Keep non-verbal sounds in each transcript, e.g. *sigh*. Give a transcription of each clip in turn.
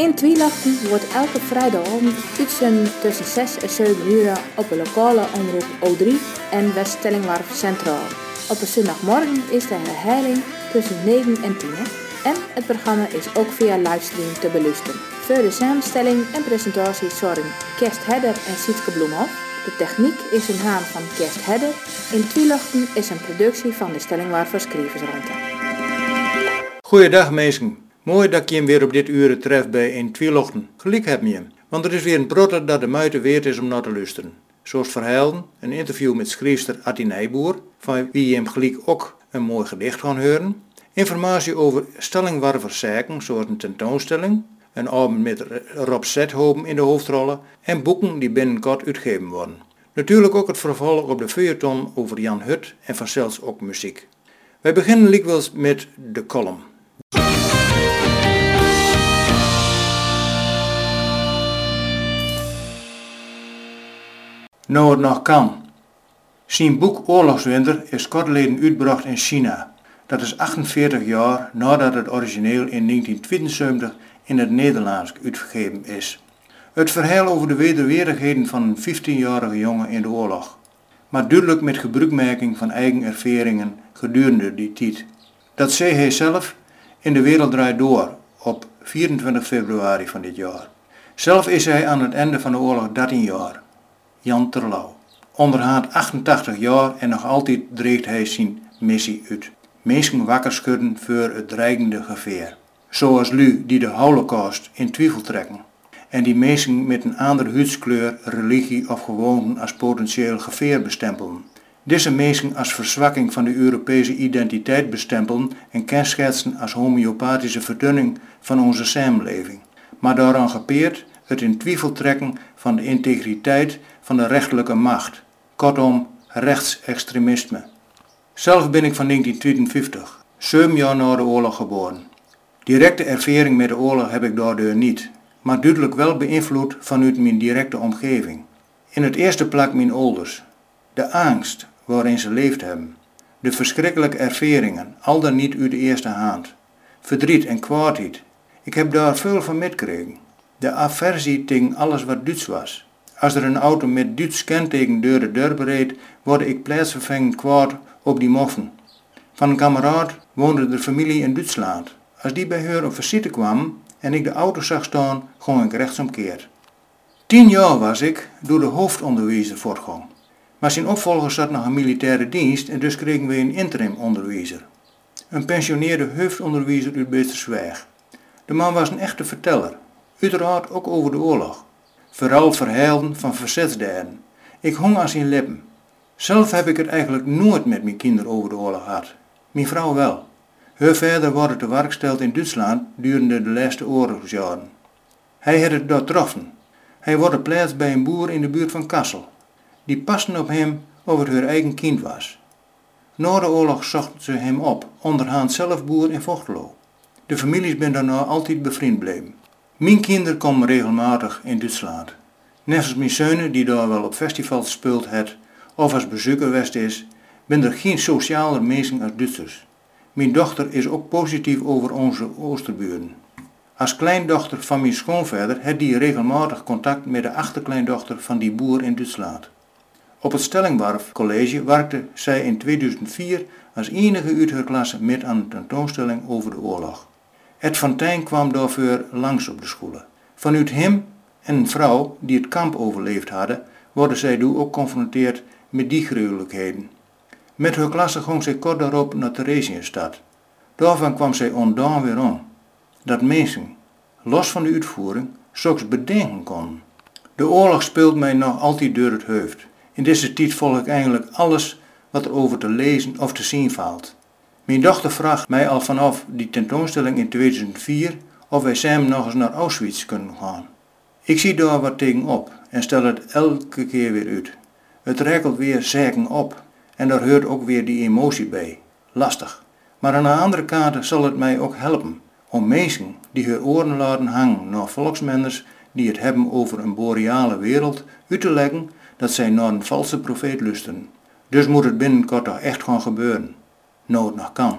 In Twielachten wordt elke vrijdagavond uitzenden tussen 6 en 7 uur op de lokale omroep O3 en West-Stellingwarf Centraal. Op een zondagmorgen is de herhaling tussen 9 en 10. En het programma is ook via livestream te beluisteren. Voor de samenstelling en presentatie zorgen Kerst Hedder en Sietke Bloemhoff. De techniek is in haan van Kerst Hedder. In Twielachten is een productie van de Stellingwarf Schrijversruimte. Goeiedag mensen. Mooi dat je hem weer op dit uur tref bij in Twilochten. Gelijk heb je hem. Want er is weer een brotter dat de muite weert is om naar te luisteren. Zoals verhalen, een interview met schrijfster Attie Nijboer, van wie je hem gelijk ook een mooi gedicht gaan horen. Informatie over stellingwarverszaken, zoals een tentoonstelling, een album met Rob Zethoven in de hoofdrollen en boeken die binnenkort uitgegeven worden. Natuurlijk ook het vervolg op de feuilleton over Jan Hut en vanzelfs ook muziek. Wij beginnen likwijls met de column. Nou het nog kan. Zijn boek Oorlogswinter is kort geleden uitgebracht in China. Dat is 48 jaar nadat het origineel in 1972 in het Nederlands uitgegeven is. Het verhaal over de wederwerigheden van een 15-jarige jongen in de oorlog. Maar duidelijk met gebruikmaking van eigen ervaringen gedurende die tijd. Dat zei hij zelf in De Wereld Draait Door op 24 februari van dit jaar. Zelf is hij aan het einde van de oorlog 13 jaar. Jan Terlouw. Onderhaand 88 jaar en nog altijd dreigt hij zijn missie uit. Mensen wakker schudden voor het dreigende geveer. Zoals Lu die de holocaust in twijfel trekken. En die mensen met een andere huidskleur, religie of gewoonten als potentieel geveer bestempelen. Deze mensen als verzwakking van de Europese identiteit bestempelen en kenschetsen als homeopathische verdunning van onze samenleving. Maar daaraan gepeerd het in twijfel trekken van de integriteit van de rechterlijke macht. Kortom, rechtsextremisme. Zelf ben ik van 1952, 7 jaar na de oorlog geboren. Directe ervaring met de oorlog heb ik daardoor niet, maar duidelijk wel beïnvloed vanuit mijn directe omgeving. In het eerste plak mijn ouders. De angst waarin ze leefd hebben. De verschrikkelijke ervaringen, al dan niet uit de eerste hand. Verdriet en kwaadheid. Ik heb daar veel van metgekregen. De aversie tegen alles wat Duits was. Als er een auto met Duits kenteken door de deur reed, word ik plaatsvervangend kwaad op die moffen. Van een kameraad woonde de familie in Duitsland. Als die bij haar op visite kwam en ik de auto zag staan, ging ik rechtsomkeerd. Tien jaar was ik door de hoofdonderwijzer voortgang. Maar zijn opvolger zat nog een militaire dienst en dus kregen we een interim onderwijzer. Een pensioneerde hoofdonderwijzer uit Beestersweg. De man was een echte verteller, uiteraard ook over de oorlog. Vooral verhalen van verzetsdaden. Ik hong aan zijn lippen. Zelf heb ik het eigenlijk nooit met mijn kinderen over de oorlog gehad. Mijn vrouw wel. Haar vader wordt te werk gesteld in Duitsland durende de laatste oorlogsjaren. Hij had het daar getroffen. Hij wordt geplaatst bij een boer in de buurt van Kassel. Die pasten op hem of het haar eigen kind was. Na de oorlog zochten ze hem op, onderhand zelf boer in Vochtelo. De families ben daarna altijd bevriend bleven. Mijn kinderen komen regelmatig in Duitsland. Net als mijn zonen die daar wel op festivals gespeeld het of als bezoeker is, ben er geen socialer mensen als Duitsers. Mijn dochter is ook positief over onze oosterburen. Als kleindochter van mijn schoonvader had die regelmatig contact met de achterkleindochter van die boer in Duitsland. Op het Stellingwarf College werkte zij in 2004 als enige uit haar met aan een tentoonstelling over de oorlog. Van Tijn kwam daarvoor langs op de scholen. Vanuit hem en een vrouw die het kamp overleefd hadden, worden zij nu ook geconfronteerd met die gruwelijkheden. Met haar klasse ging zij kort daarop naar Theresienstad. Daarvan kwam zij ondaan weer om. Dat mensen, los van de uitvoering, zulks bedenken konden. De oorlog speelt mij nog altijd door het hoofd. In deze tijd volg ik eigenlijk alles wat er over te lezen of te zien valt. Mijn dochter vraagt mij al vanaf die tentoonstelling in 2004 of wij samen nog eens naar Auschwitz kunnen gaan. Ik zie daar wat tegenop en stel het elke keer weer uit. Het rekelt weer zaken op en daar hoort ook weer die emotie bij. Lastig. Maar aan de andere kant zal het mij ook helpen om mensen die hun oren laten hangen naar volksmenners die het hebben over een boreale wereld uit te leggen dat zij naar een valse profeet lusten. Dus moet het binnenkort toch echt gaan gebeuren. Nood nog kan.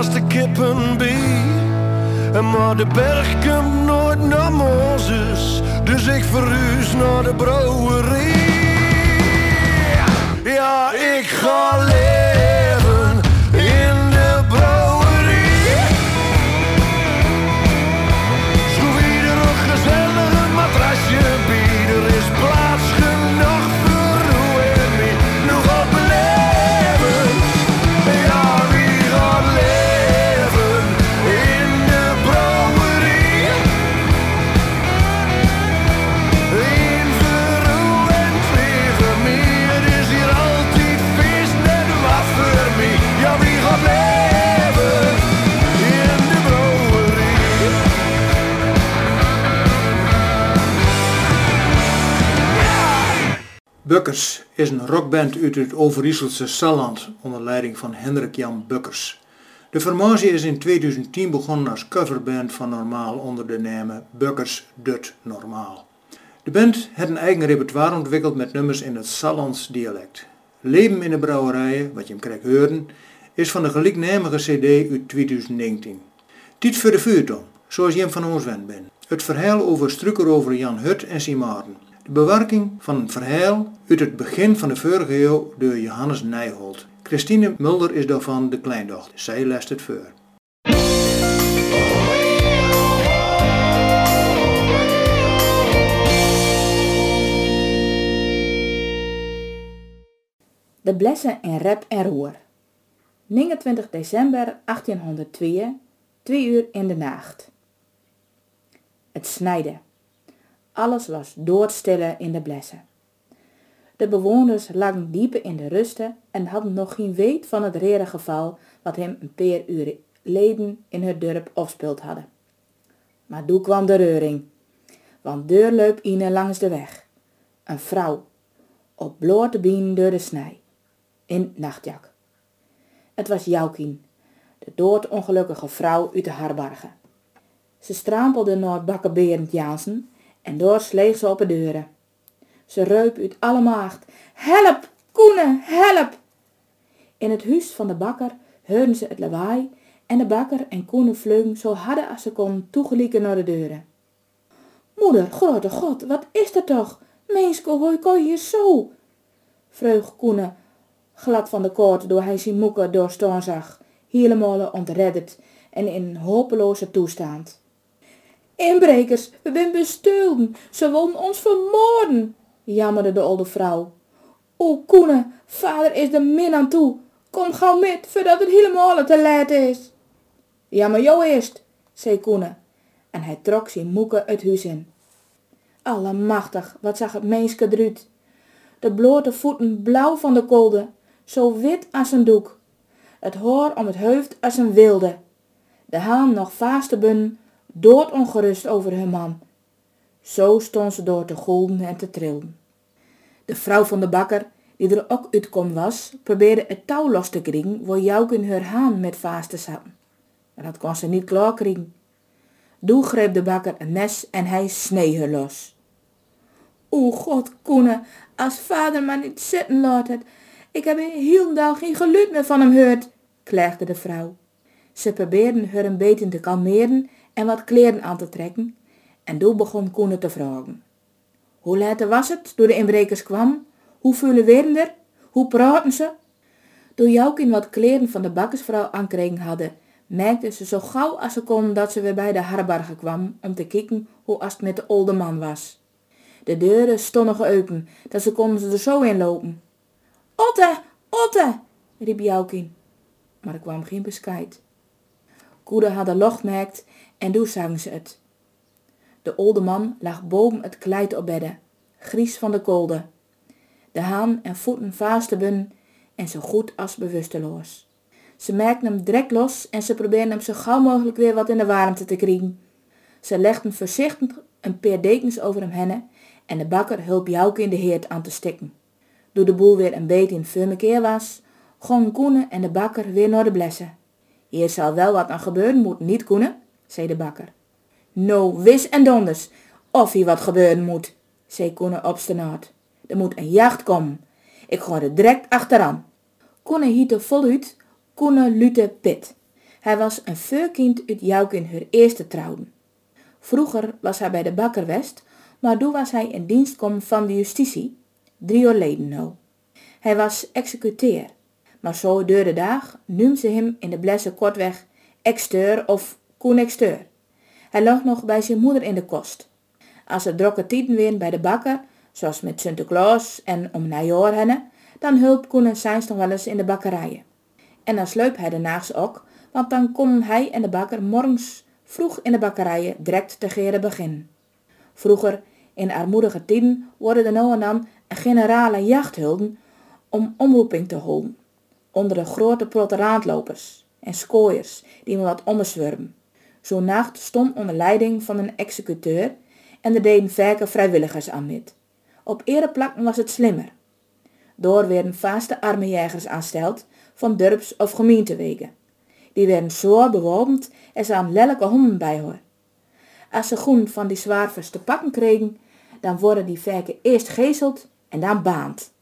Als de. En maar de berg komt nooit naar Mozes, dus ik verhuis naar de brouwerie. Ja, ik ga leven Bukkers is een rockband uit het Overijsselse Salland onder leiding van Hendrik Jan Bukkers. De formatie is in 2010 begonnen als coverband van Normaal onder de naam Bukkers Dut Normaal. De band heeft een eigen repertoire ontwikkeld met nummers in het Sallands dialect. Leven in de brouwerijen, wat je hem krijgt horen, is van de gelijknamige cd uit 2019. Tijd voor de vuurtoon, zoals je hem van ons wend bent. Het verhaal over struikerover Jan Hut en Simaren. De bewerking van een verhaal uit het begin van de vorige eeuw door Johannes Nijholt. Christine Mulder is daarvan de kleindochter. Zij leest het voor. De blessen in rep en roer. 29 december 1802, 2 uur in de nacht. Het snijden. Alles was doodstille in de blessen. De bewoners lagen diepe in de rusten en hadden nog geen weet van het rare geval wat hem een paar uur leden in het dorp afspeeld hadden. Maar toen kwam de reuring, want deur liep Ine langs de weg. Een vrouw, op blote been door de snij, in nachtjak. Het was Joukien, de doodongelukkige vrouw uit de Harbargen. Ze strampelde naar het bakken Berend Jansen en door sleeg ze op de deuren. Ze reup uit alle maagd. Help, Koene, help! In het huis van de bakker hoorden ze het lawaai en de bakker en Koene vleugden zo hard als ze kon toegelieken naar de deuren. Moeder, grote god, wat is er toch? Meesko, hoe kon je zo? Vreug Koene, glad van de koord door hij zijn moeke doorstaan zag, helemaal ontredderd en in hopeloze toestand. Inbrekers, we zijn bestulden, ze wilden ons vermoorden, jammerde de oude vrouw. O Koene, vader is er min aan toe. Kom gauw met, voordat het helemaal te laat is. Ja, maar jou eerst, zei Koene, en hij trok zijn moeke het huis in. Allemachtig, wat zag het meenske eruit. De blote voeten blauw van de kolde, zo wit als een doek. Het haar om het hoofd als een wilde. De haan nog vaste bun, doodongerust over hun man. Zo stond ze door te golden en te trillen. De vrouw van de bakker, die er ook uitkom was, probeerde het touw los te krijgen waar Jouk in haar haan met vaste zaten. Maar dat kon ze niet klaar krijgen. Doe greep de bakker een mes en hij snee haar los. O god, Koene, als vader maar niet zitten laat het. Ik heb een heel dag geen geluid meer van hem gehoord, klaagde de vrouw. Ze probeerden haar een beetje te kalmeren en wat kleren aan te trekken, en toen begon Koene te vragen. Hoe laat was het toen de inbrekers kwam? Hoeveel werden er? Hoe praten ze? Toen Joukin wat kleren van de bakkersvrouw aankregen hadden, merkte ze zo gauw als ze kon dat ze weer bij de herbergen kwam om te kijken hoe als het met de oude man was. De deuren stonden open, dat ze konden ze er zo in lopen. Otte, Otte, riep Joukin, maar er kwam geen bescheid. Koede had de locht merkt en toen zagen ze het. De oude man lag boven het kleid op bedden, gries van de kolde. De haan en voeten vaasten en zo goed als bewusteloos. Ze merkten hem direct los en ze probeerden hem zo gauw mogelijk weer wat in de warmte te krijgen. Ze legden voorzichtig een paar dekens over hem heen en de bakker hielp Jouke in de heerd aan te stikken. Doe de boel weer een beetje in firmekeer was, gong Koene en de bakker weer naar de blessen. Hier zal wel wat aan gebeuren moet, niet Koene, zei de bakker. No, wis en donders, of hier wat gebeuren moet, zei Koene obstinaat. Er moet een jacht komen. Ik ga er direct achteraan. Koene hiette voluit Koene Lute Pit. Hij was een veurkind uit Joukin haar eerste trouwen. Vroeger was hij bij de bakker West, maar toen was hij in dienst kom van de justitie, drie jaar leden nou. Hij was executeer, maar zo door de dag noemden ze hem in de blessen kortweg exteur of koenexteur. Hij lag nog bij zijn moeder in de kost. Als er drokke tijden weer bij de bakker, zoals met Sinterklaas en om najaar henne, dan hulp Koen en nog wel eens in de bakkerijen. En dan sleup hij daarnaast ook, want dan konden hij en de bakker morgens vroeg in de bakkerijen direct te geren beginnen. Vroeger, in armoedige tijden, worden er nou generale jachthulden om omroeping te houden. Onder de grote proteraantlopers en skooiers die me wat ommezwurmen. Zo'n nacht stond onder leiding van een executeur en er deden verke vrijwilligers aan met. Op ereplakken was het slimmer. Door werden vaste arme jagers aansteld van dorps- of gemeentewegen. Die werden zo bewapend en ze aan lelijke honden bij hoor. Als ze groen van die zwaarvers te pakken kregen, dan worden die verken eerst geeseld en dan baand.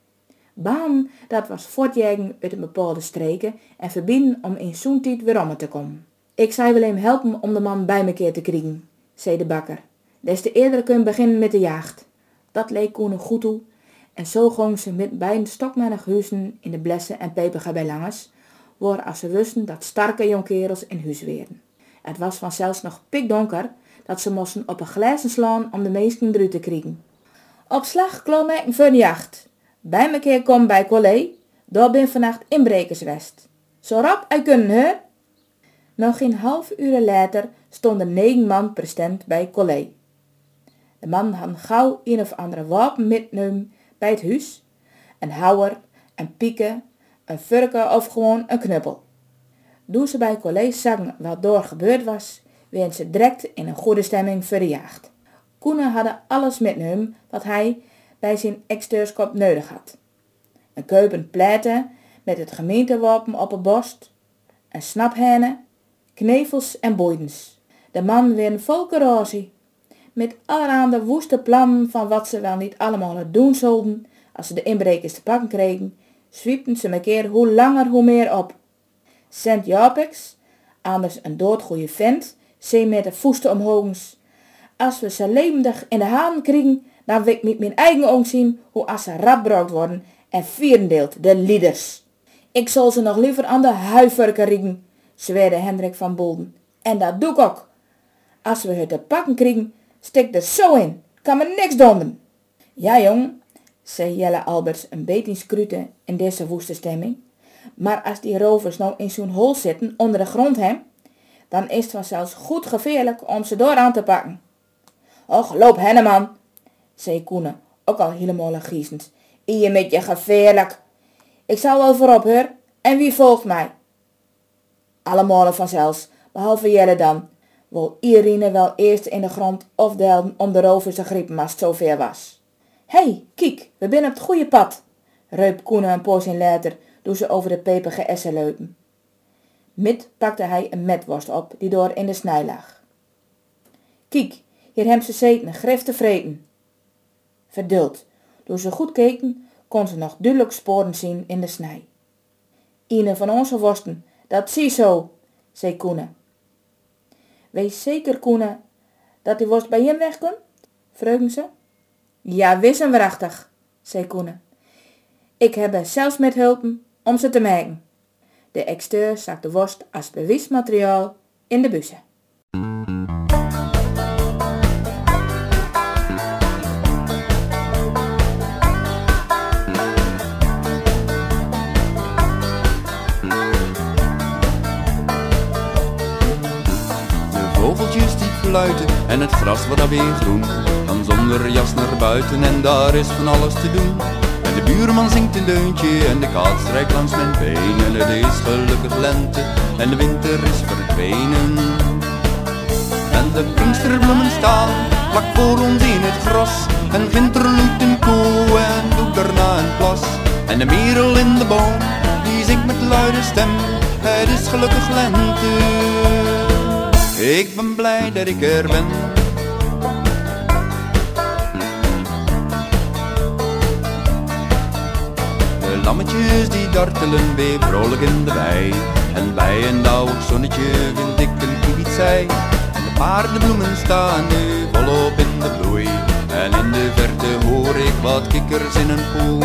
Baan, dat was voortjagen uit een bepaalde streken en verbinden om in zo'n tijd weer om te komen. Ik zei wel hem helpen om de man bij me keer te krijgen, zei de bakker. Des te eerder kun beginnen met de jacht. Dat leek Koen goed toe en zo gong ze met beiden stokmenig huizen in de blessen en peperga bij langers, waar als ze wisten dat starke jonkerels in huis werden. Het was vanzelfs nog pikdonker dat ze moesten op een glazen slaan om de meesten eruit te kriegen. Op slag klom ik de jacht. Bij me keer kom bij Collé, daar ben vannacht inbrekerswest. Zo rap ik kunnen hè? Nog geen half uur later stonden negen man present bij Collé. De man had gauw een of andere wapen metnemen bij het huis. Een houwer, een pieke, een vurken of gewoon een knuppel. Toen ze bij Collé zagen wat door gebeurd was, werden ze direct in een goede stemming verjaagd. Koenen hadden alles metnemen wat hij bij zijn exteurskop nodig had. Een keupen pleiten met het gemeentewapen op het borst, een snaphennen, knevels en boeidens. De man weer vol corrosie met allerhande woeste plannen van wat ze wel niet allemaal doen zouden als ze de inbrekers te pakken kregen, zwiepten ze me keer hoe langer hoe meer op. Sint Japex, anders een doodgoeie vent, zei met de voesten omhoogs. Als we ze levendig in de haan kriegen, dan wil ik met mijn eigen ogen zien hoe als ze radbrood worden en vierendeeld de lieders. Ik zal ze nog liever aan de huiverken riegen, zweerde Hendrik van Bolden. En dat doe ik ook. Als we het te pakken kriegen, Stik er zo in. Kan me niks donden. Ja, jong, zei Jelle Alberts een beetje scruten in deze woeste stemming. Maar als die rovers nou in zo'n hol zitten onder de grond hem, dan is het vanzelfs goed gevaarlijk om ze door aan te pakken. Och, loop henneman, zei Koene, ook al helemaal giezend. Ie met je gevaarlijk. Ik zal wel voorop, hoor. En wie volgt mij? Allemaal vanzelfs, behalve Jelle dan, wil Irene wel eerst in de grond afdelden om de griepen als het zover was. Hé, hey, kiek, we zijn op het goede pad, reup Koene een poos in later, toen ze over de peperige essen leupen. Mit pakte hij een metworst op, die door in de snij lag. Kiek, hier hem ze zeten, grif te vreten. Verduld, toen ze goed keken, kon ze nog duidelijk sporen zien in de snij. Ine van onze worsten, dat zie zo, zei Koene Wees zeker, Koene, dat die worst bij hem wegkomt? Vreugden ze. Ja, wis en waarachtig, zei Koene. Ik heb er zelfs met hulpen om ze te maken. De exteur zag de worst als bewijsmateriaal in de bussen. En het gras wordt alweer groen. Gaan zonder jas naar buiten en daar is van alles te doen. En de buurman zingt een deuntje en de kaat strijkt langs mijn benen. Het is gelukkig lente en de winter is verdwenen. En de pinksterbloemen staan vlak voor ons in het gras. En ginter loeit een koe en doet daarna een plas. En de merel in de boom, die zingt met luide stem. Het is gelukkig lente. Ik ben blij dat ik er ben. De lammetjes die dartelen weer vrolijk in de wei. En bij een dauwig zonnetje vind ik een kiewitzij. En de paardenbloemen staan nu volop in de bloei. En in de verte hoor ik wat kikkers in een poel.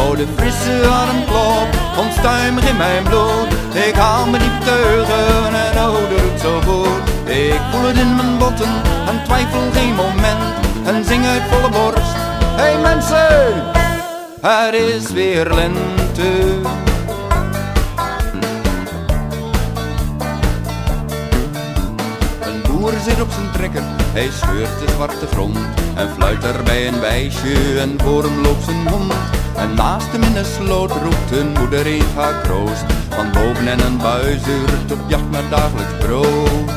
Oh, de frisse ademklop onstuimig in mijn bloed. Ik haal me diep teugen en oh, dat doet zo goed. Ik voel het in mijn botten en twijfel geen moment. En zing uit volle borst. Hey mensen, het is weer lente. Een boer zit op zijn trekker, hij scheurt de zwarte grond En fluit er bij een wijsje en voor hem loopt zijn hond En naast hem in de sloot roept een moeder Eva kroost Van boven en een buizuurt op jacht naar dagelijks brood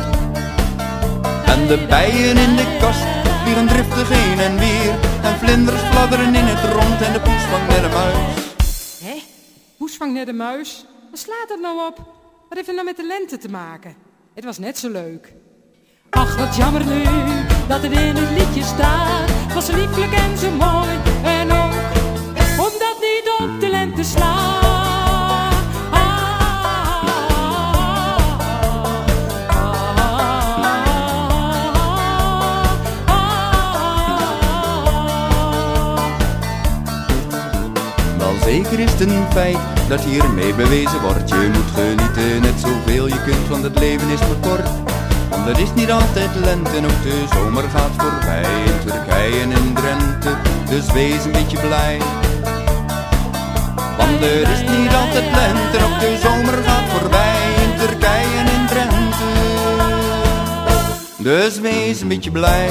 En de bijen in de kast vliegen driftig heen en weer En vlinders fladderen in het rond en de poes vangt net een muis Hé, poes vangt net een muis. Wat slaat dat nou op? Wat heeft het nou met de lente te maken? Het was net zo leuk. Ach, wat jammer nu dat het in het liedje staat. Het was lieflijk en zo mooi en niet op de lente slaat. Wel zeker is het een feit dat hiermee bewezen wordt. Je moet genieten net zoveel je kunt, want het leven is maar kort. Want het is niet altijd lente en ook de zomer gaat voorbij. In Turkije en in Drenthe, dus wees een beetje blij er is niet altijd lente en ook de zomer gaat voorbij In Turkije en in Drenthe, dus wees een beetje blij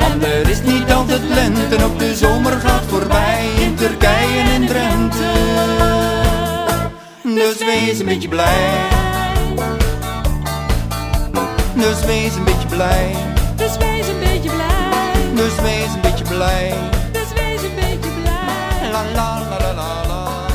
Want er is niet altijd lente en ook de zomer gaat voorbij in Turkije en in Drenthe. Dus wees een beetje blij. Dus wees een beetje blij. Dus wees een beetje blij. Dus wees een beetje blij. Dus wees een beetje blij. La la la la la.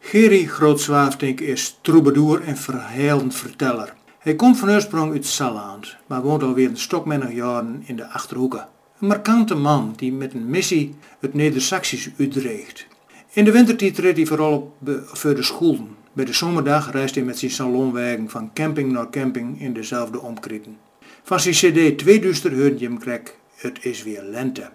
Gerry Grootzwaafdink is troubadour en verhalenverteller. Hij komt van oorsprong uit Salland, maar woont alweer een stokmennig jaren in de Achterhoeken. Een markante man die met een missie het Neder-Saxisch uitdreigt. In de wintertijd treedt hij vooral op voor de scholen. Bij de zomerdag reist hij met zijn salonwagen van camping naar camping in dezelfde omkritten. Van zijn cd Tweeduister hoort je hem krek, het is weer lente.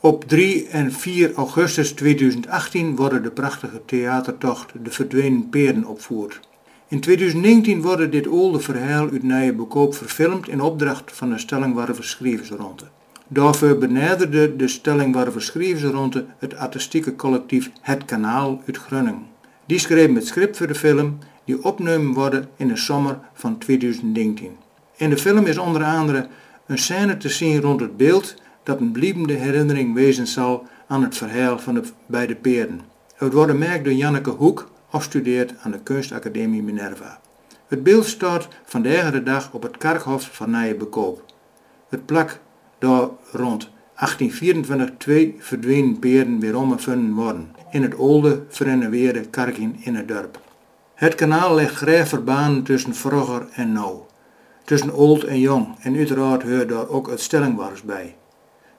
Op 3 en 4 augustus 2018 worden de prachtige theatertocht De Verdwenen Peren opvoerd. In 2019 wordt dit oude verhaal uit Nije Bekoop verfilmd in opdracht van de Stellingwarver Schrijversronde. Daarvoor benaderde de Stellingwarver Schrijversronde het artistieke collectief Het Kanaal uit Groningen. Die schreef het script voor de film die opgenomen worden in de zomer van 2019. In de film is onder andere een scène te zien rond het beeld dat een blijvende herinnering wezen zal aan het verhaal van de beide peren. Het wordt gemaakt door Janneke Hoek, afstudeerd aan de Kunstacademie Minerva. Het beeld staat vandaag de dag op het kerkhof van Nijenbekoop. Het plak door rond 1824 twee verdwenen peren weerom gevonden worden in het oude verrenoveerde kerkje in het dorp. Het kanaal legt verbanen tussen vroeger en nou, tussen oud en jong en uiteraard hoort daar ook het stellingwars bij.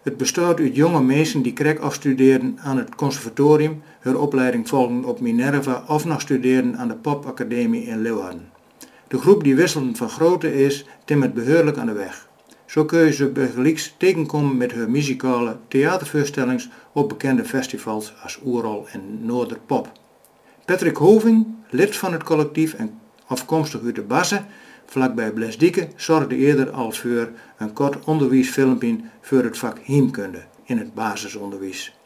Het bestaat uit jonge mensen die krek afstuderen aan het conservatorium, hun opleiding volgen op Minerva of nog studeren aan de Popacademie in Leeuwarden. De groep die wisselend van grootte is, timmert beheerlijk aan de weg. Zo kun je ze begelijks tegenkomen met hun muzikale theatervoorstellingen op bekende festivals als Oerol en Noorderpop. Patrick Hoving, lid van het collectief en afkomstig uit de Bassen, vlakbij Blesdieke, zorgde eerder al voor een kort onderwijsfilmpje voor het vak heemkunde in het basisonderwijs.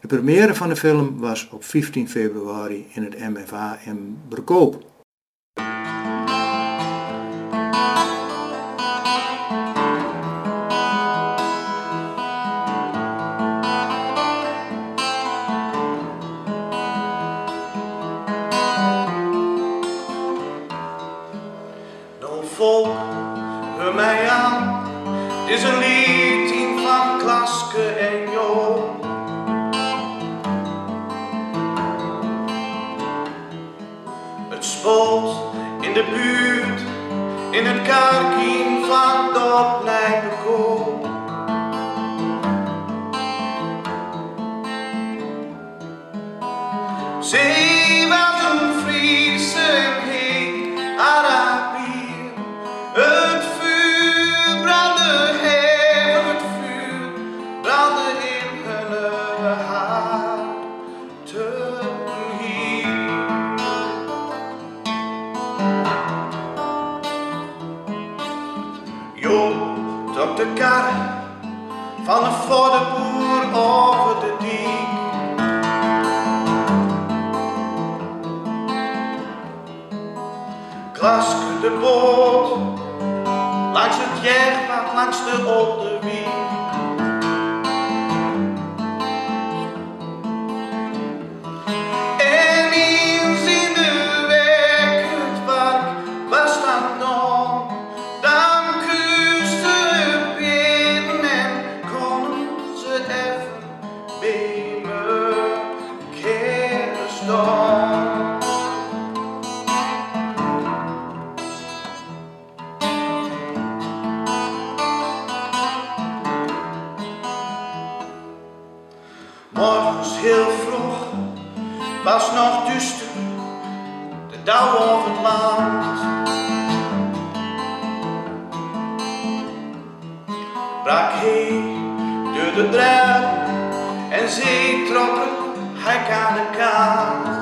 De première van de film was op 15 februari in het MFA in Berkoop. Is een lied in van Klaske en Jo. Het spoelt in de buurt, in het karkien van dat Hér landstu og hij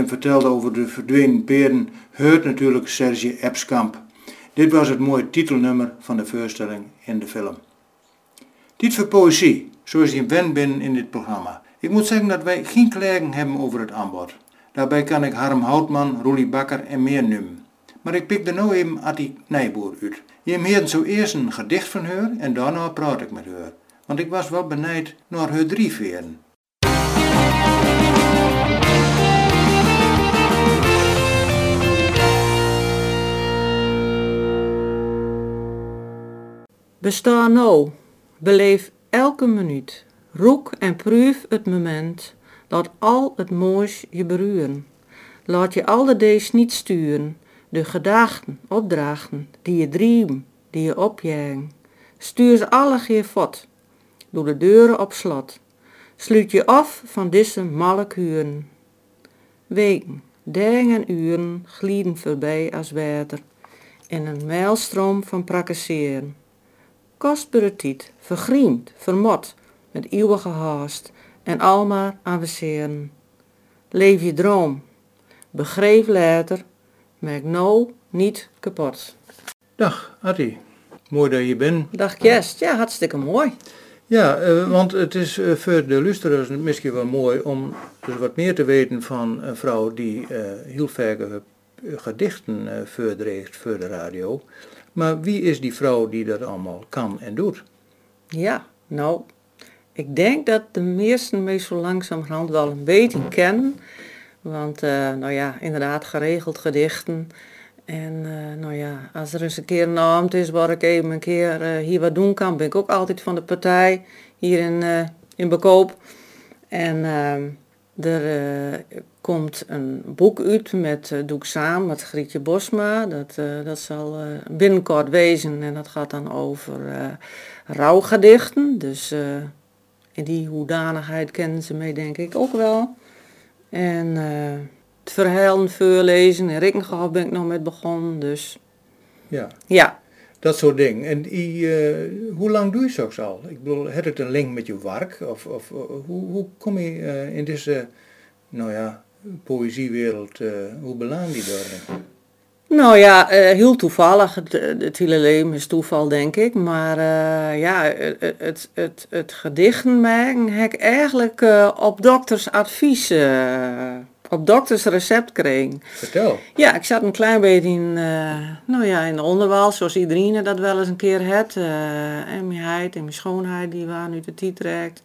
je vertelde over de verdwenen peren, hoort natuurlijk Serge Epskamp. Dit was het mooie titelnummer van de voorstelling in de film. Dit voor poëzie, zoals je wen binnen in dit programma. Ik moet zeggen dat wij geen klagen hebben over het aanbod. Daarbij kan ik Harm Houtman, Roelie Bakker en meer noemen. Maar ik pik er nou even Attie Nijboer uit. Je hebt zo eerst een gedicht van haar en daarna praat ik met haar. Want ik was wel benijd naar haar drie veren. Besta nou, beleef elke minuut, roek en proef het moment, laat al het moois je beruren. Laat je al de dees niet sturen, de gedachten, opdrachten, die je dream, die je opjagen. Stuur ze alle geer fort, doe de deuren op slot. Sluit je af van deze malle kuren. Weken, dagen en uren glieden voorbij als water in een mijlstroom van prakkeseeren. Kostbare tijd, vergriemd, vermot, met eeuwige haast en almaar avanceren. Leef je droom, begreep later, maak nou niet kapot. Dag Attie, mooi dat je bent. Dag Kerst, ja hartstikke mooi. Ja, eh, want het is eh, voor de luisteraars misschien wel mooi om dus wat meer te weten van een vrouw die eh, heel vaak gedichten uh, voor de radio. Maar wie is die vrouw die dat allemaal kan en doet? Ja, nou, ik denk dat de meesten me zo langzamerhand wel een beetje kennen. Want, eh, nou ja, inderdaad, geregeld gedichten. En eh, nou ja, als er eens een keer een avond is waar ik even een keer eh, hier wat doen kan, ben ik ook altijd van de partij hier in, in Bekoop. En ehm, er eh, komt een boek uit met, eh, doe ik samen met Grietje Bosma. Dat, eh, dat zal binnenkort wezen en dat gaat dan over rouwgedichten. Dus in die hoedanigheid kennen ze mij denk ik ook wel. En het verhalen voorlezen. In Rikkenhof ben ik nog met begonnen. Dus Ja, ja, dat soort dingen. En eh, hoe lang doe je zoiets al? Ik bedoel, heeft het een link met je werk? Of, of eh, hoe, hoe kom je eh, in deze, nou ja, poëziewereld, hoe beland die daarin? Nou ja, heel toevallig. Het, het hele is toeval, denk ik. Maar ja, het, het, het, gedichten maken heb ik eigenlijk op dokters advies, eh, op dokters recept gekregen. Vertel. Ja, ik zat een klein beetje in, eh, nou ja, in de onderwijs, zoals iedereen dat wel eens een keer had. eh, en mijn heid en mijn schoonheid, die waren nu de tijd trekt.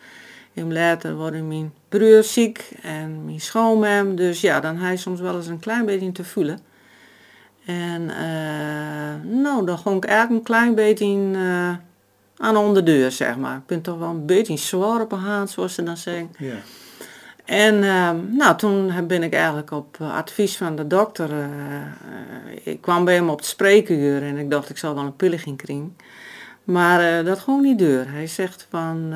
En later worden mijn broer ziek en mijn schoonmem. Dus ja, dan hij soms wel eens een klein beetje te voelen. En eh, nou, dan ging ik eigenlijk een klein beetje in, aan onder de deur, zeg maar. Ik ben toch wel een beetje zwaar op een haan, zoals ze dan zeggen. Ja. En ehm, nou, toen ben ik eigenlijk op eh, advies van de dokter, eh, eh, ik kwam bij hem op het spreekuur en ik dacht ik zal wel een pilliging krijgen. Maar dat gewoon niet deur. Hij zegt van,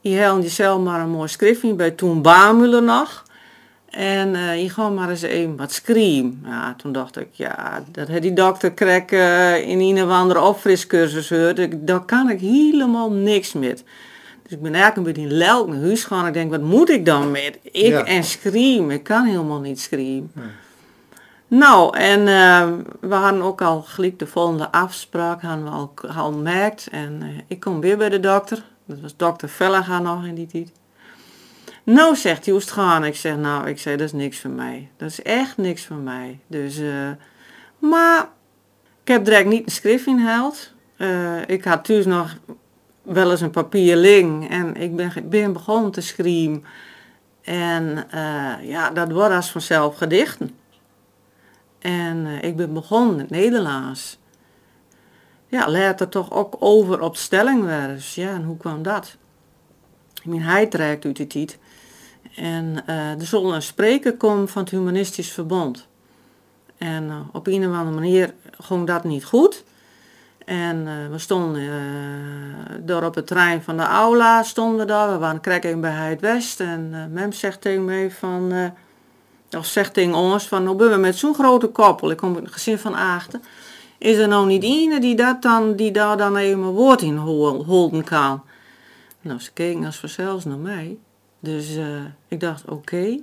je helpt jezelf maar een mooi schriftje bij toen Bamuller nog. En je gaat maar eens even wat schreeuwen. Ja, toen dacht ik, ja, dat had die dokter krek in een of andere opfriscursus gehoord. Ik, daar kan ik helemaal niks met. Dus ik ben eigenlijk een beetje in lelk naar huis gegaan. Ik denk, wat moet ik dan met? Ik Ja. en scream. Ik kan helemaal niet scream. Nou, en eh, we hadden ook al gelijk de volgende afspraak hadden we al, al gemerkt. En eh, ik kom weer bij de dokter. Dat was dokter Vellega nog in die tijd. Nou, zegt hij, hoe is het gaan? Ik zeg, nou, ik zeg, dat is niks voor mij. Dat is echt niks voor mij. Dus, eh, maar ik heb direct niet een schrift ingehaald. Eh, ik had thuis nog wel eens een papier liggen en ik ben, ben begonnen te schrijven. En eh, ja, dat wordt als vanzelf gedichten. En eh, ik ben begonnen in Nederlands. Ja, later toch ook over op stellingwerks. Ja, en hoe kwam dat? Mijn hij trekt uit die tijd. En eh, er zal een spreker komen van het Humanistisch Verbond. En op een of andere manier ging dat niet goed. En eh, we stonden eh, door op het trein van de aula, stonden daar. We waren krek in bij het West. En eh mem zegt tegen mij van, of zegt tegen ons van, nou ben we met zo'n grote koppel, ik kom uit een gezin van achten. Is er nou niet iemand die, dat dan, die daar dan even een woord in hol- holden kan? Nou, ze keken als vanzelfs naar mij. Dus ik dacht, oké.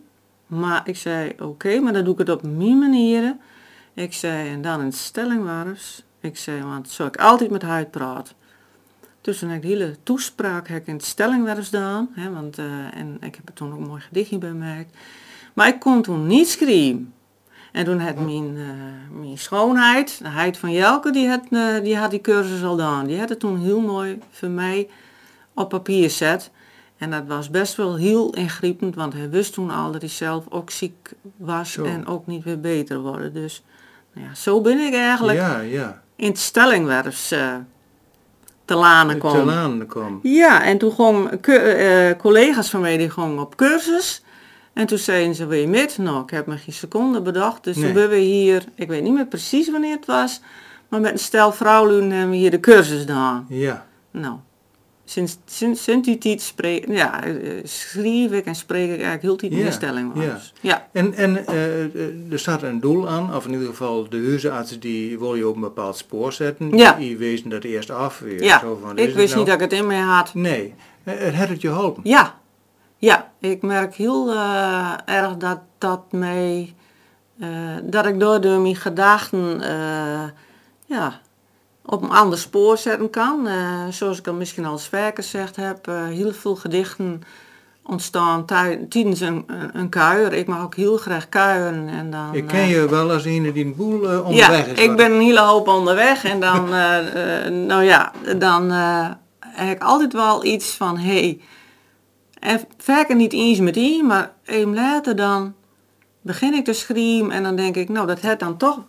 Maar ik zei, oké, maar dan doe ik het op mijn manier. Ik zei, en dan in stellingwaardes. Ik zei, want zo ik altijd met haar praat. Dus toen heb ik de hele toespraak heb ik in het stellingwerf gedaan. Hè, want, eh, en ik heb er toen ook een mooi gedichtje bij gemaakt. Maar ik kon toen niet schrijven. En toen had mijn, eh, mijn schoonheid, de Heid van Jelke, die had, eh, die had die cursus al gedaan. Die had het toen heel mooi voor mij op papier gezet. En dat was best wel heel ingrijpend, want hij wist toen al dat hij zelf ook ziek was Zo. en ook niet weer beter worden. Dus nou ja, zo ben ik eigenlijk Ja, ja. In het stellingwerfs eh, te lanen Te kwam. Ja, en toen gingen collega's van mij die gingen op cursus. En toen zeiden ze, wil je met? Nou, ik heb me geen seconde bedacht. Dus Nee. toen ben we hier, ik weet niet meer precies wanneer het was, maar met een stel vrouwen hebben we hier de cursus gedaan. Ja. Nou, sinds, sinds, sinds die tijd spreek, ja, eh, schreef ik en spreek ik eigenlijk heel in Ja, stelling. ja. was. ja. En, en eh, eh, er staat een doel aan, of in ieder geval de huisarts die wil je op een bepaald spoor zetten. Ja. Die wezen dat eerst af. Weer, Ja, zo van, is ik wist nou? niet dat ik het in mij had. Nee, het had het je geholpen. Ja, ja, ik merk heel erg dat dat mij, dat ik door de mijn gedachten ja, op een ander spoor zetten kan. Eh, zoals ik al misschien al eens vaker gezegd heb, eh, heel veel gedichten ontstaan tij- tijdens een, een, een kuier. Ik mag ook heel graag kuieren. En dan, Ik ken eh, je wel als een die een boel eh, ja, onderweg is. ik ben een hele hoop onderweg en dan, *laughs* eh, eh, nou ja, dan eh, heb ik altijd wel iets van, hé, hey, en vaker niet eens met die, maar even later dan begin ik te schrijven en dan denk ik, nou dat het dan toch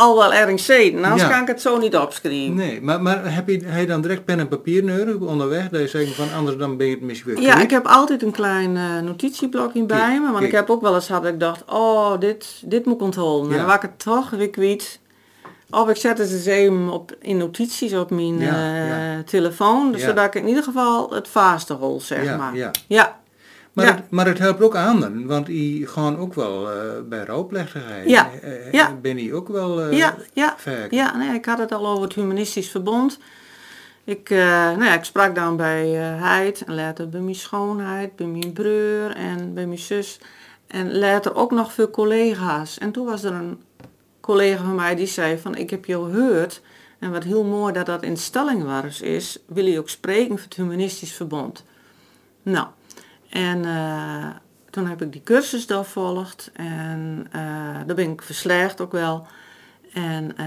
al wel ergens zitten, anders Ja. kan ik het zo niet opschrijven. Nee, maar, maar heb, je, je dan direct pen en papier nodig onderweg? Dat je zegt van anders dan ben je het misschien weer Ja, ik heb altijd een klein eh, notitieblokje bij Kijk, me. Want ik heb ook wel eens gehad dat ik dacht, oh, dit, dit moet ik onthouden. En Ja. dan was ik het toch weer kwijt. Of ik zet het eens even op, in notities op mijn Ja, eh, telefoon. Ja. Zodat ik in ieder geval het vaste hol, zeg Ja, maar. ja. Maar, Ja. het, maar het helpt ook anderen, want die gaan ook wel eh, bij rouwplechtigheid. Ja, Eh, ja. Ben die ook wel eh ja, ja, vaak? ja nee, ik had het al over het humanistisch verbond. Ik, eh, nou ja, ik sprak dan bij eh Heid en later bij mijn schoonheid, bij mijn broer en bij mijn zus. En later ook nog veel collega's. En toen was er een collega van mij die zei van ik heb jou gehoord. En wat heel mooi dat dat in stellingwaardes is, wil je ook spreken voor het humanistisch verbond. Nou, en eh, toen heb ik die cursus daar volgd en eh, daar ben ik verslaagd ook wel. En, eh,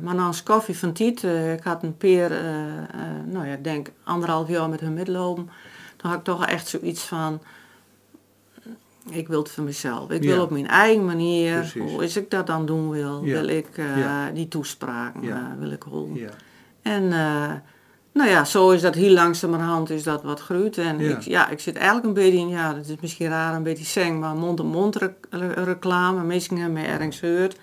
maar na een koffie van Tiet, eh, ik had een peer, eh, eh, nou ja, ik denk anderhalf jaar met hun midlopen. Toen had ik toch echt zoiets van, ik wil het voor mezelf. Ik wil Ja. op mijn eigen manier, Precies. hoe is ik dat dan doen wil, Ja. wil ik eh, Ja. die toespraken, eh, wil ik horen. Ja. En eh, nou ja, zo is dat heel langzamerhand is dat wat groeit. En Ja. Ik, ja, ik zit eigenlijk een beetje in, ja, dat is misschien raar een beetje zeng, maar mond-op-mond re- reclame. Hebben mij ergens gehoord.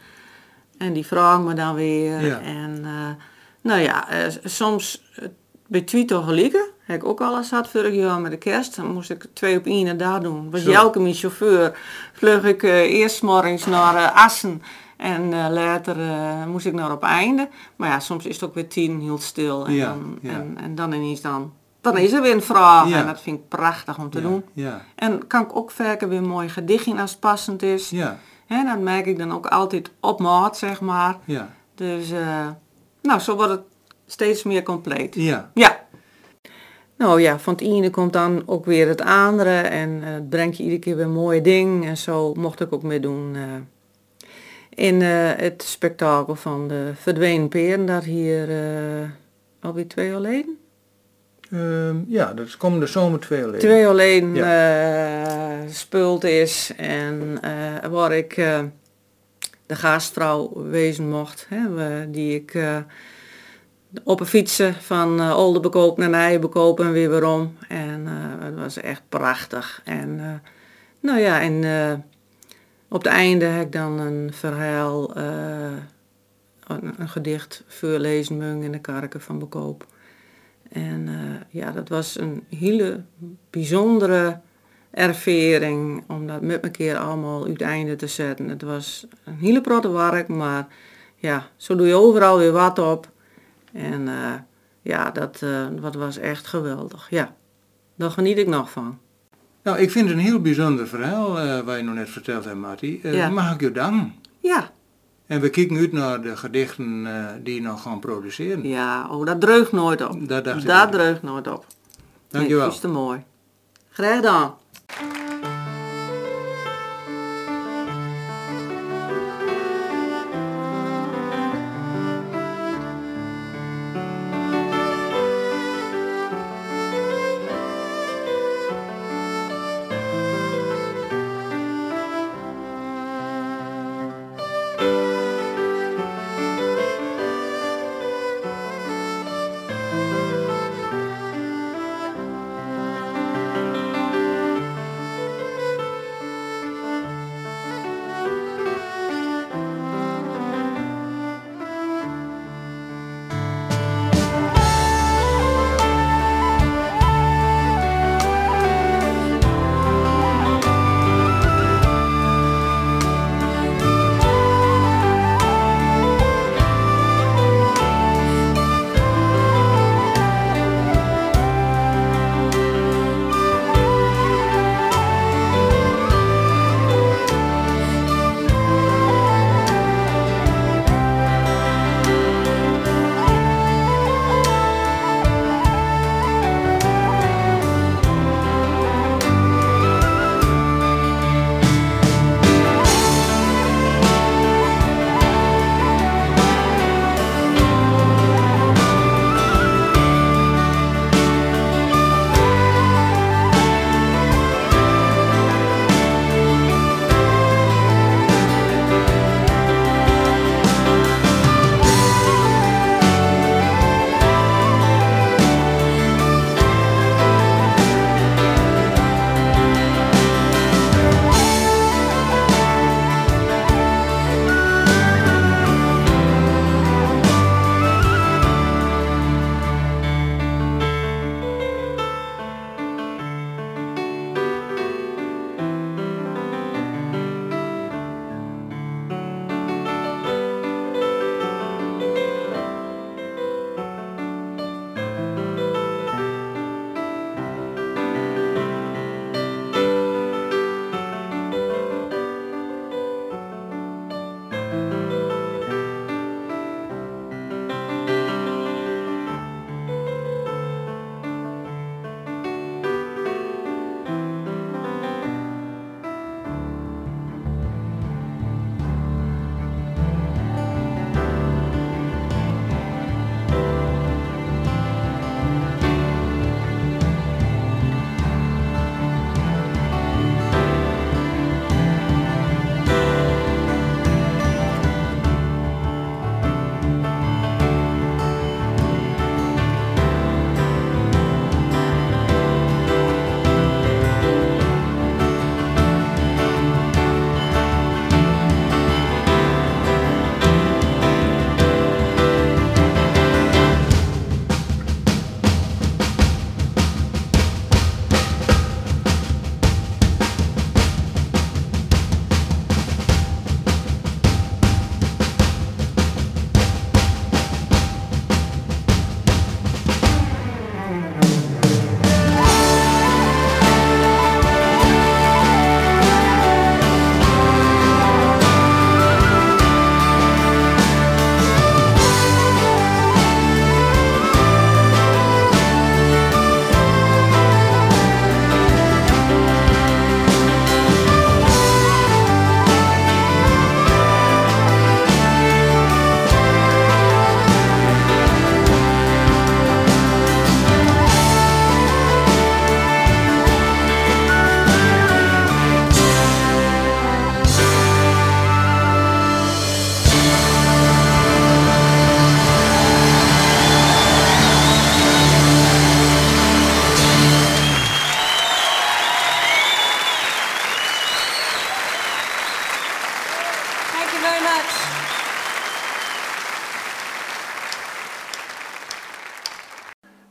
En die vragen me dan weer. Ja. En eh, nou ja, eh, soms eh, bij Twitter gelieken. Heb ik ook al eens had vorig jaar met de kerst. Dan moest ik twee op één daar doen. Was. Jelke mijn chauffeur. Vlug ik eerst morgens naar Assen. En eh, later eh, moest ik naar op einde. Maar ja, soms is het ook weer tien heel stil. En, Ja, dan, ja. En, en dan ineens dan. Dan is er weer een vraag. Ja. En dat vind ik prachtig om te doen. Ja. En kan ik ook vaker weer een mooi gedichtje als het passend is. Ja. Hè, dat merk ik dan ook altijd op maat, zeg maar. Ja. Dus, eh, nou, zo wordt het steeds meer compleet. Ja. Ja. Nou ja, van het ene komt dan ook weer het andere en het brengt je iedere keer weer een mooie ding. En zo mocht ik ook mee doen in eh, het spektakel van de verdwenen peren, dat hier eh, alweer twee geleden. Ehm, ja, dat is komende zomer twee leden. Twee jaar geleden eh, is en waar ik de gastvrouw wezen mocht, hè, die ik op een fietsen van uh, Oldenbekoop naar Nijenbekoop en weer weerom. En het was echt prachtig. En nou ja, en op het einde heb ik dan een verhaal, eh, een, een gedicht voorlezen Mung in de Karken van Bekoop. En eh, ja, dat was een hele bijzondere ervaring om dat met keer allemaal uiteinde te zetten. Het was een hele protte werk, maar ja, zo doe je overal weer wat op. En eh, ja, dat, dat was echt geweldig. Ja, daar geniet ik nog van. Nou, ik vind het een heel bijzonder verhaal eh wat je nog net verteld hebt, Marty. Ja. Mag ik je danken? Ja, En we kijken uit naar de gedichten eh, die je nog gaan produceren. ja, oh, dat dreugt nooit op. Dat dat dreugt nooit op. Dankjewel. Nee, is te mooi. Graag gedaan.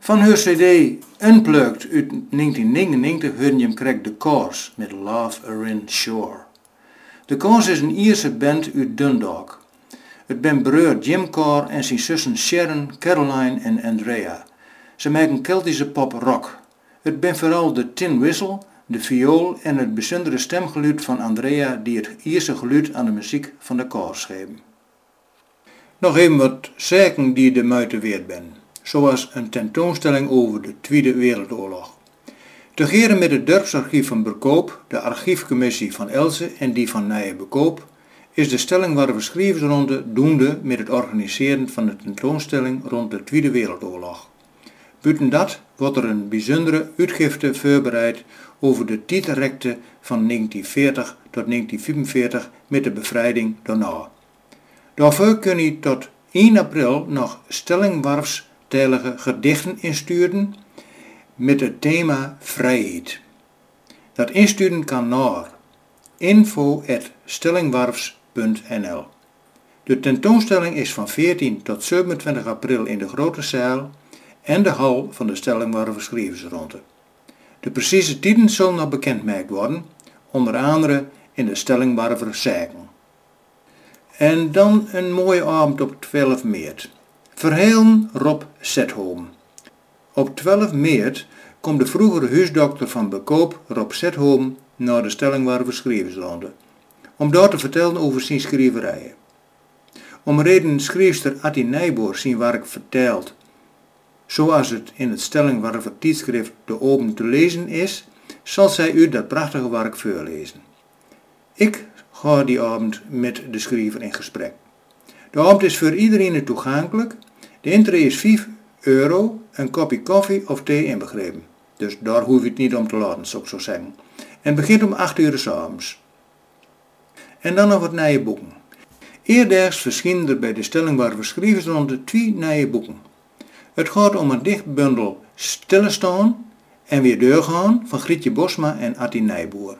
Van haar cd Unplugged uit 1999 hoorde je hem The Cause met Love Arin Shore. The Cause is een Ierse band uit Dundalk. Het ben broer Jim Carr en zijn zussen Sharon, Caroline en Andrea. Ze maken Keltische pop rock. Het ben vooral de Tin Whistle de viool en het bijzondere stemgeluid van Andrea die het eerste geluid aan de muziek van de koor schreven. Nog even wat zaken die de muiten weerd ben, zoals een tentoonstelling over de Tweede Wereldoorlog. Te geren met het dorpsarchief van Bekoop, de archiefcommissie van Elze en die van Nije Bekoop, is de stelling waar schrijversronde doende met het organiseren van de tentoonstelling rond de Tweede Wereldoorlog. Buiten dat wordt er een bijzondere uitgifte voorbereid over de tijdrekte van 1940 tot 1945 met de bevrijding daarna. Daarvoor kun je tot 1 april nog stellingwarfstijlige gedichten insturen met het thema vrijheid. Dat insturen kan naar info.stellingwarfs.nl De tentoonstelling is van 14 tot 27 april in de Grote Zaal en de hal van de Stellingwarven Schrijversronde. De precieze tijden zullen nog bekendgemaakt worden, onder andere in de Stellingwarver Zaken. En dan een mooie avond op 12 maart. Verhelen Rob Setholm. Op 12 maart komt de vroegere huisdokter van Bekoop, Rob Setholm, naar de Stellingwarver Schrijversronde, om daar te vertellen over zijn schrijverijen. Om reden schrijfster Atti Nijboer zijn werk vertelt zoals het in het Stellingwarver tijdschrift De Open te lezen is, zal zij u dat prachtige werk voorlezen. Ik ga die avond met de schrijver in gesprek. De avond is voor iedereen toegankelijk. De intree is 5 euro, een kopje koffie of thee inbegrepen. Dus daar hoef je het niet om te laten, zou ik zo zeggen. En begint om 8 uur s'avonds. En dan nog wat nieuwe boeken. Eerdergs verschijnen er bij de Stellingwarver schrijversronde twee nieuwe boeken. Het gaat om een dichtbundel Stillestaan en weer doorgaan van Grietje Bosma en Atti Nijboer.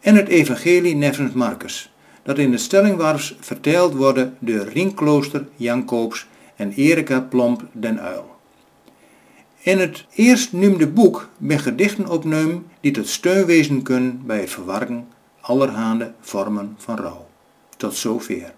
En het evangelie nevens Marcus, dat in de stellingwarfs verteld wordt door Rienklooster Jan Koops en Erika Plomp den Uil. In het eerst noemde boek ben gedichten opnemen die tot steun wezen kunnen bij het verwarken allerhande vormen van rouw. Tot zover.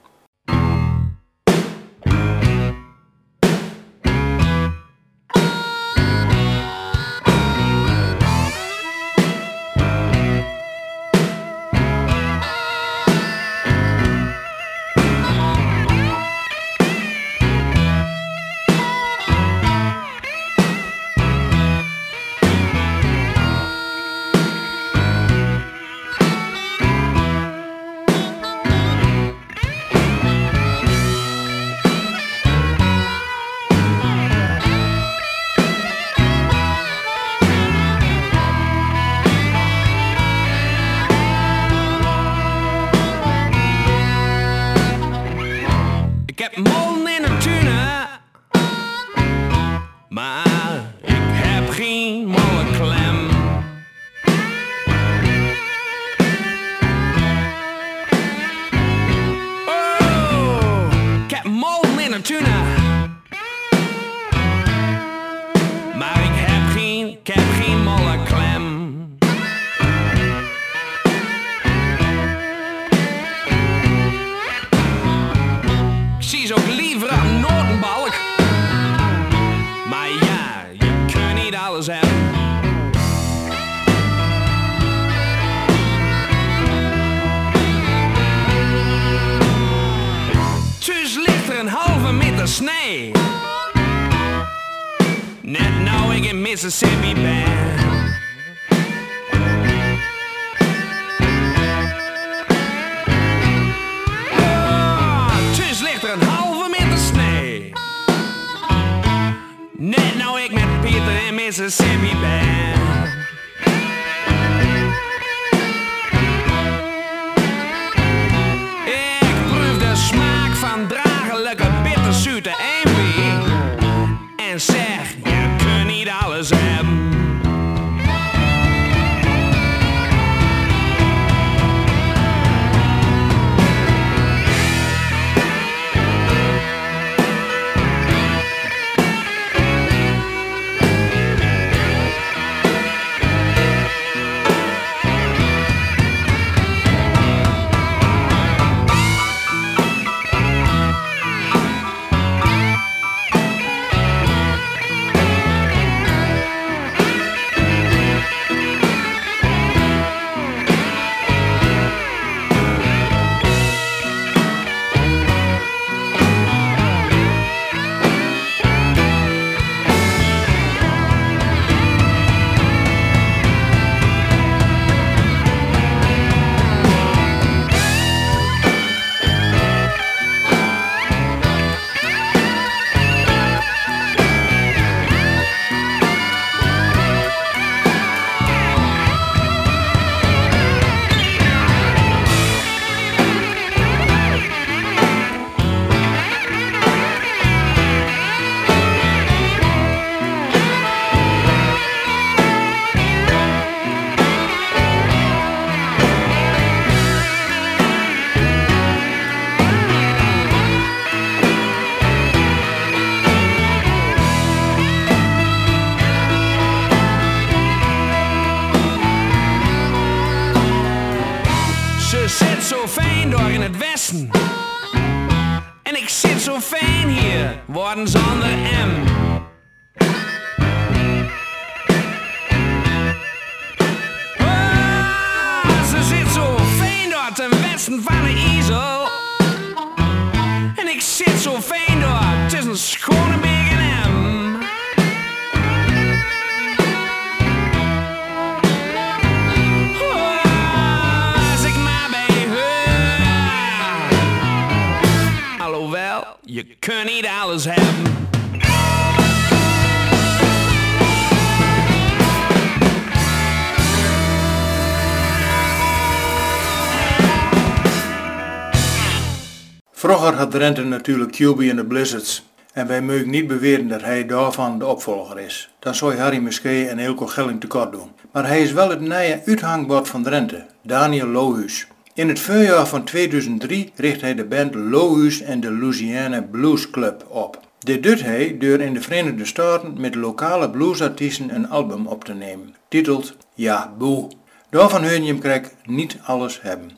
Vroeger had Drenthe natuurlijk QB en de Blizzards. En wij mogen niet beweren dat hij daarvan de opvolger is. Dan zou Harry Muskee en Eelco Gelling tekort doen. Maar hij is wel het nieuwe uithangbord van Drenthe, Daniel Lohuus. In het voorjaar van 2003 richt hij de band Lohuus en de Louisiana Blues Club op. Dit doet hij door in de Verenigde Staten met lokale bluesartiesten een album op te nemen, titeld Ja Boe. Daarvan hoor je hem niet alles hebben.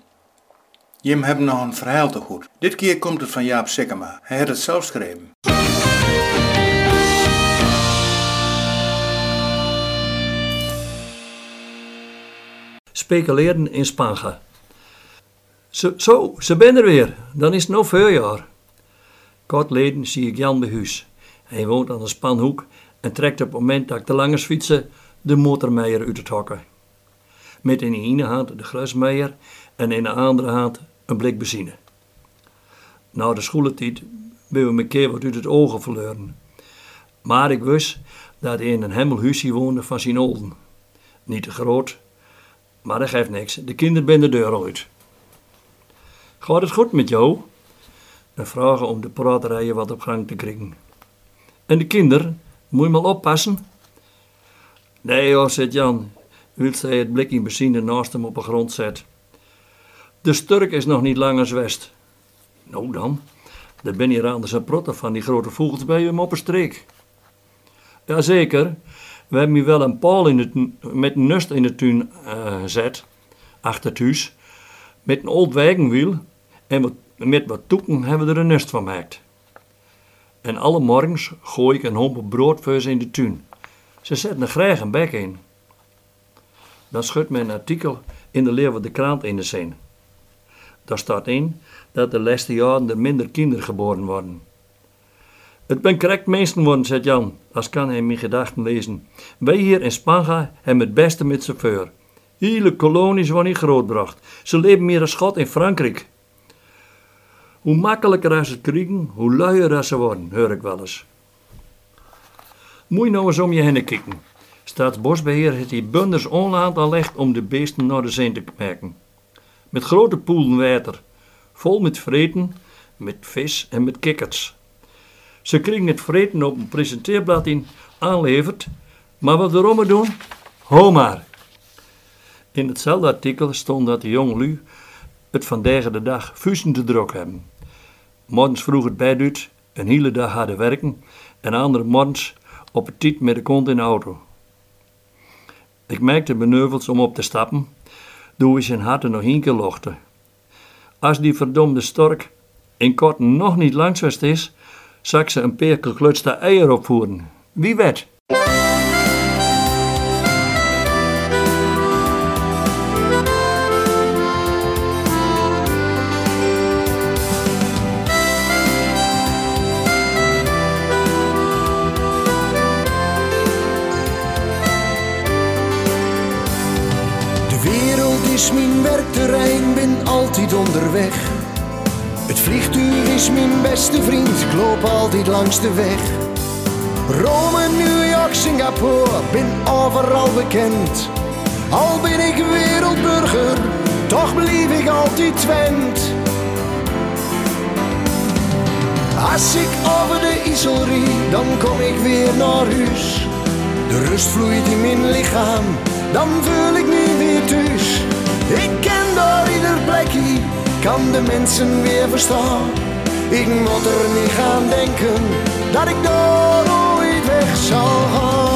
Jim hebben nog een verhaal te goed. Dit keer komt het van Jaap Sikkema. Hij had het zelf geschreven. speculeren in Spanga. Zo, zo, ze ben er weer. Dan is het nog voorjaar. Kort leden zie ik Jan bij huis. Hij woont aan de Spanhoek en trekt op het moment dat ik de langers fietsen de motormeier uit het hokken. Met in de ene hand de grasmeier en in de andere hand een blik benzine. Na de schooltijd ben we een keer wat uit het ogen verloren. Maar ik wist dat in een hemmelhuisje woonde van zijn olden. Niet te groot, maar dat geeft niks. De kinderen zijn de deur uit. Gaat het goed met jou? En vragen om de praterijen wat op gang te krijgen. En de kinderen, moet je maar oppassen? Nee hoor, zegt Jan. Wilt zij het blikje benzine naast hem op de grond zet. De sturk is nog niet lang als west. Nou dan, er ben hier anders een protten van die grote vogels bij hem op een streek. Jazeker, we hebben hier wel een paal in het, met een nest in de tuin eh, gezet, achter het huis, met een oud wagenwiel en met wat toeken hebben we er een nest van gemaakt. En alle morgens gooi ik een homp brood voor ze in de tuin. Ze zetten er graag een bek in. Dan schudt men artikel in de Leeuwen de Krant in de zin. Daar staat in dat de laatste jaren er minder kinderen geboren worden. Het ben correct mensen worden, zegt Jan, als kan hij mijn gedachten lezen. Wij hier in Spanga hebben het beste met voor. Hele kolonies worden grootbracht. Ze leven meer als schot in Frankrijk. Hoe makkelijker als het kriegen, hoe luier ze worden, hoor ik wel eens. Moet nou eens om je heen kijken. Staatsbosbeheer heeft die bunders onlaat aanlegd om de beesten naar de zee te maken. Met grote poelen water, vol met vreten, met vis en met kikkers. Ze kregen het vreten op een presenteerblad in aanleverd, maar wat we erom doen? Ho maar. In hetzelfde artikel stond dat de jongelui het vandaag de dag fusen te druk hebben. Morgens vroeg het bijduurt, een hele dag harde werken en andere morgens op het tijd met de kont in de auto. Ik merkte beneuvels om op te stappen, doe ik zijn harte nog één. Als die verdomde stork in kort nog niet langswest is, zal ik ze een paar geklutste eieren opvoeren. Wie weet. Altijd onderweg. Het vliegtuig is mijn beste vriend, ik loop altijd langs de weg. Rome, New York, Singapore, ben overal bekend. Al ben ik wereldburger, toch blijf ik altijd Twent. Als ik over de IJssel rijd, dan kom ik weer naar huis. De rust vloeit in mijn lichaam, dan voel ik me weer thuis. Ik ken door ieder plekje, kan de mensen weer verstaan. Ik moet er niet gaan denken, dat ik door ooit weg zal gaan.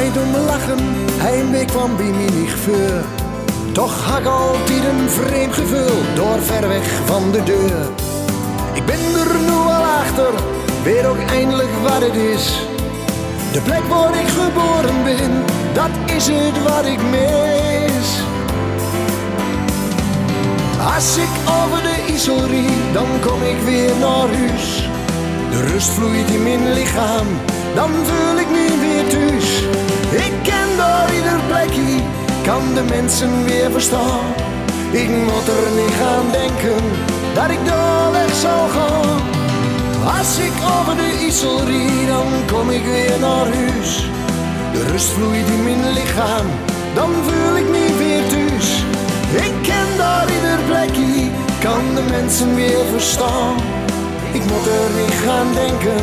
Niet om lachen, heimwee kwam bij mij niet voor. Toch had ik altijd een vreemd gevoel, door ver weg van de deur. Ik ben er nu al achter, weet ook eindelijk wat het is. De plek waar ik geboren ben, dat is het wat ik mis. Als ik over de IJssel dan kom ik weer naar huis. De rust vloeit in mijn lichaam, dan voel ik me weer thuis. Ik ken door ieder plekje, kan de mensen weer verstaan. Ik moet er niet gaan denken, dat ik daar weg zal gaan. Als ik over de IJssel rijd, dan kom ik weer naar huis. De rust vloeit in mijn lichaam, dan voel ik me weer thuis. Ik ken daar ieder plekje, kan de mensen weer verstaan. Ik moet er niet gaan denken,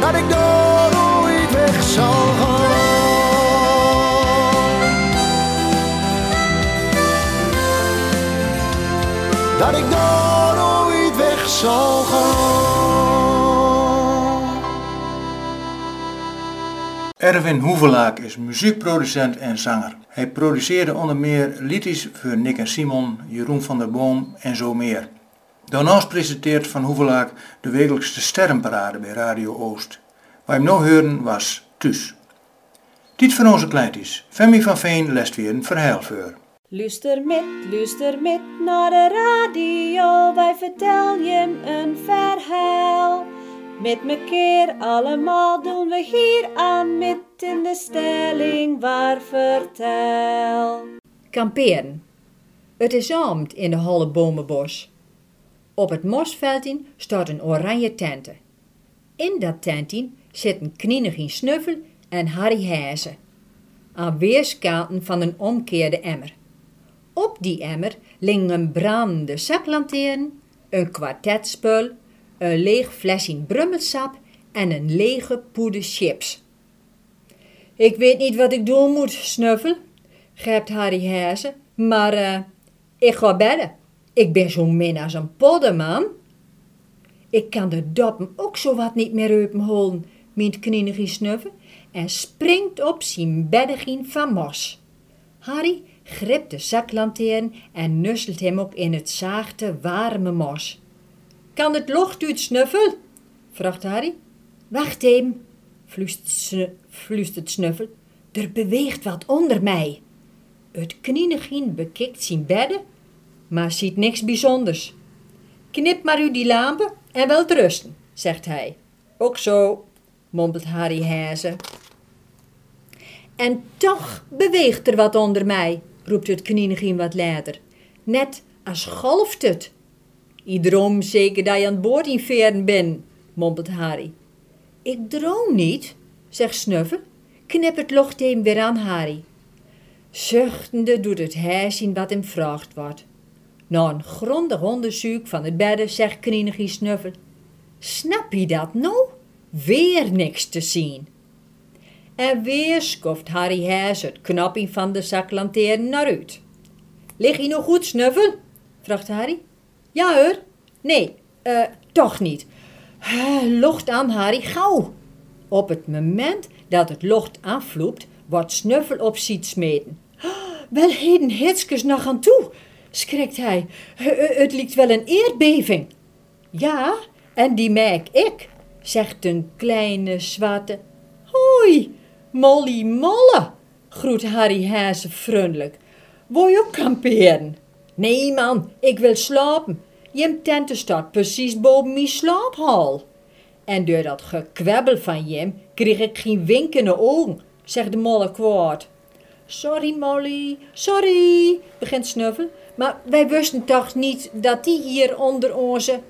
dat ik daar Erwin Hoevelaak is muziekproducent en zanger. Hij produceerde onder meer liedjes voor Nick en Simon, Jeroen van der Boom en zo meer. Daarnaast presenteert Van Hoevelaak de wekelijkse sterrenparade bij Radio Oost. Waar hem nog horen was Thuis. Dit van onze kleintjes. Femi van Veen lest weer een verhaal voor. Luister met, luister met naar de radio, wij vertel je een verhaal. Met keer allemaal doen we hier aan met in de stelling waar vertel. Kamperen. Het is avond in de holle bomenbos. Op het mosveldje staat een oranje tente. In dat tentje zitten Knienigien Snuffel en Harry Hazen. Aan weerskanten van een omkeerde emmer. Op die emmer liggen een brandende zaklanteern, een kwartetspul, een leeg flesje brummelsap en een lege poeder chips. Ik weet niet wat ik doen moet, Snuffel, grijpt Harry Hazen, maar eh, ik ga bedden. Ik ben zo min als een podderman. Ik kan de doppen ook zo wat niet meer openholen, meent Knienegie Snuffel en springt op zijn beddegien van mos. Harry gript de zaklanteern en nusselt hem ook in het zachte, warme mos. Kan het locht uit snuffel? vraagt Harry. Wacht even, fluistert Snuffel. Er beweegt wat onder mij. Het knienigien bekikt zijn bedden, maar ziet niks bijzonders. Knip maar u die lampen en wel rusten, zegt hij. Ook zo, mompelt Harry Hazen. En toch beweegt er wat onder mij, roept het knienigien wat later. Net als golft het. Ik droom zeker dat je aan boord in veren bent, mompelt Harry. Ik droom niet, zegt Snuffel. Knip het lochtheem weer aan Harry. Zuchtende doet het hij wat hem vraagt wordt. Na een grondig onderzoek van het bedden zegt Knienegie Snuffel. Snap je dat nou? Weer niks te zien. En weer skoft Harry Hees het knopje van de zaklanteern naar uit. Lig je nog goed, Snuffel? vraagt Harry. Ja hoor. Nee, eh, toch niet. Uh, locht aan, Harry, gauw. Op het moment dat het locht aanvloept, wordt Snuffel op ziet smeten. wel heden hitskes nog aan toe, schrikt hij. het lijkt wel een eerdbeving. Ja, en die merk ik, zegt een kleine zwarte. Hoi, Molly Molle, groet Harry Hazen vriendelijk. Wil je ook kamperen? Nee man, ik wil slapen. Je tente staat precies boven mijn slaaphal. En door dat gekwebbel van Jim kreeg ik geen winkende ogen, zegt de molle kwaad. Sorry Molly, sorry, begint Snuffel. Maar wij wisten toch niet dat die hier onder onze...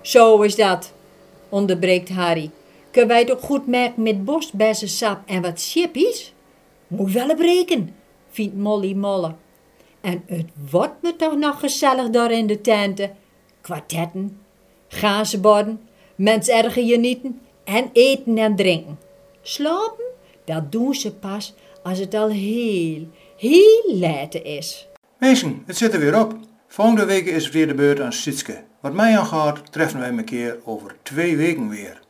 Zo is dat, onderbreekt Harry. Kunnen wij ook goed merken met bosbessensap en wat chippies? Moet wel breken, vindt Molly Molle. En het wordt me toch nog gezellig daar in de tenten. Kwartetten, gazenborden, mens erger genieten en eten en drinken. Slapen, dat doen ze pas als het al heel, heel laat is. Mensen, het zit er weer op. Volgende week is weer de beurt aan Sitske. Wat mij aangaat, treffen wij een keer over twee weken weer.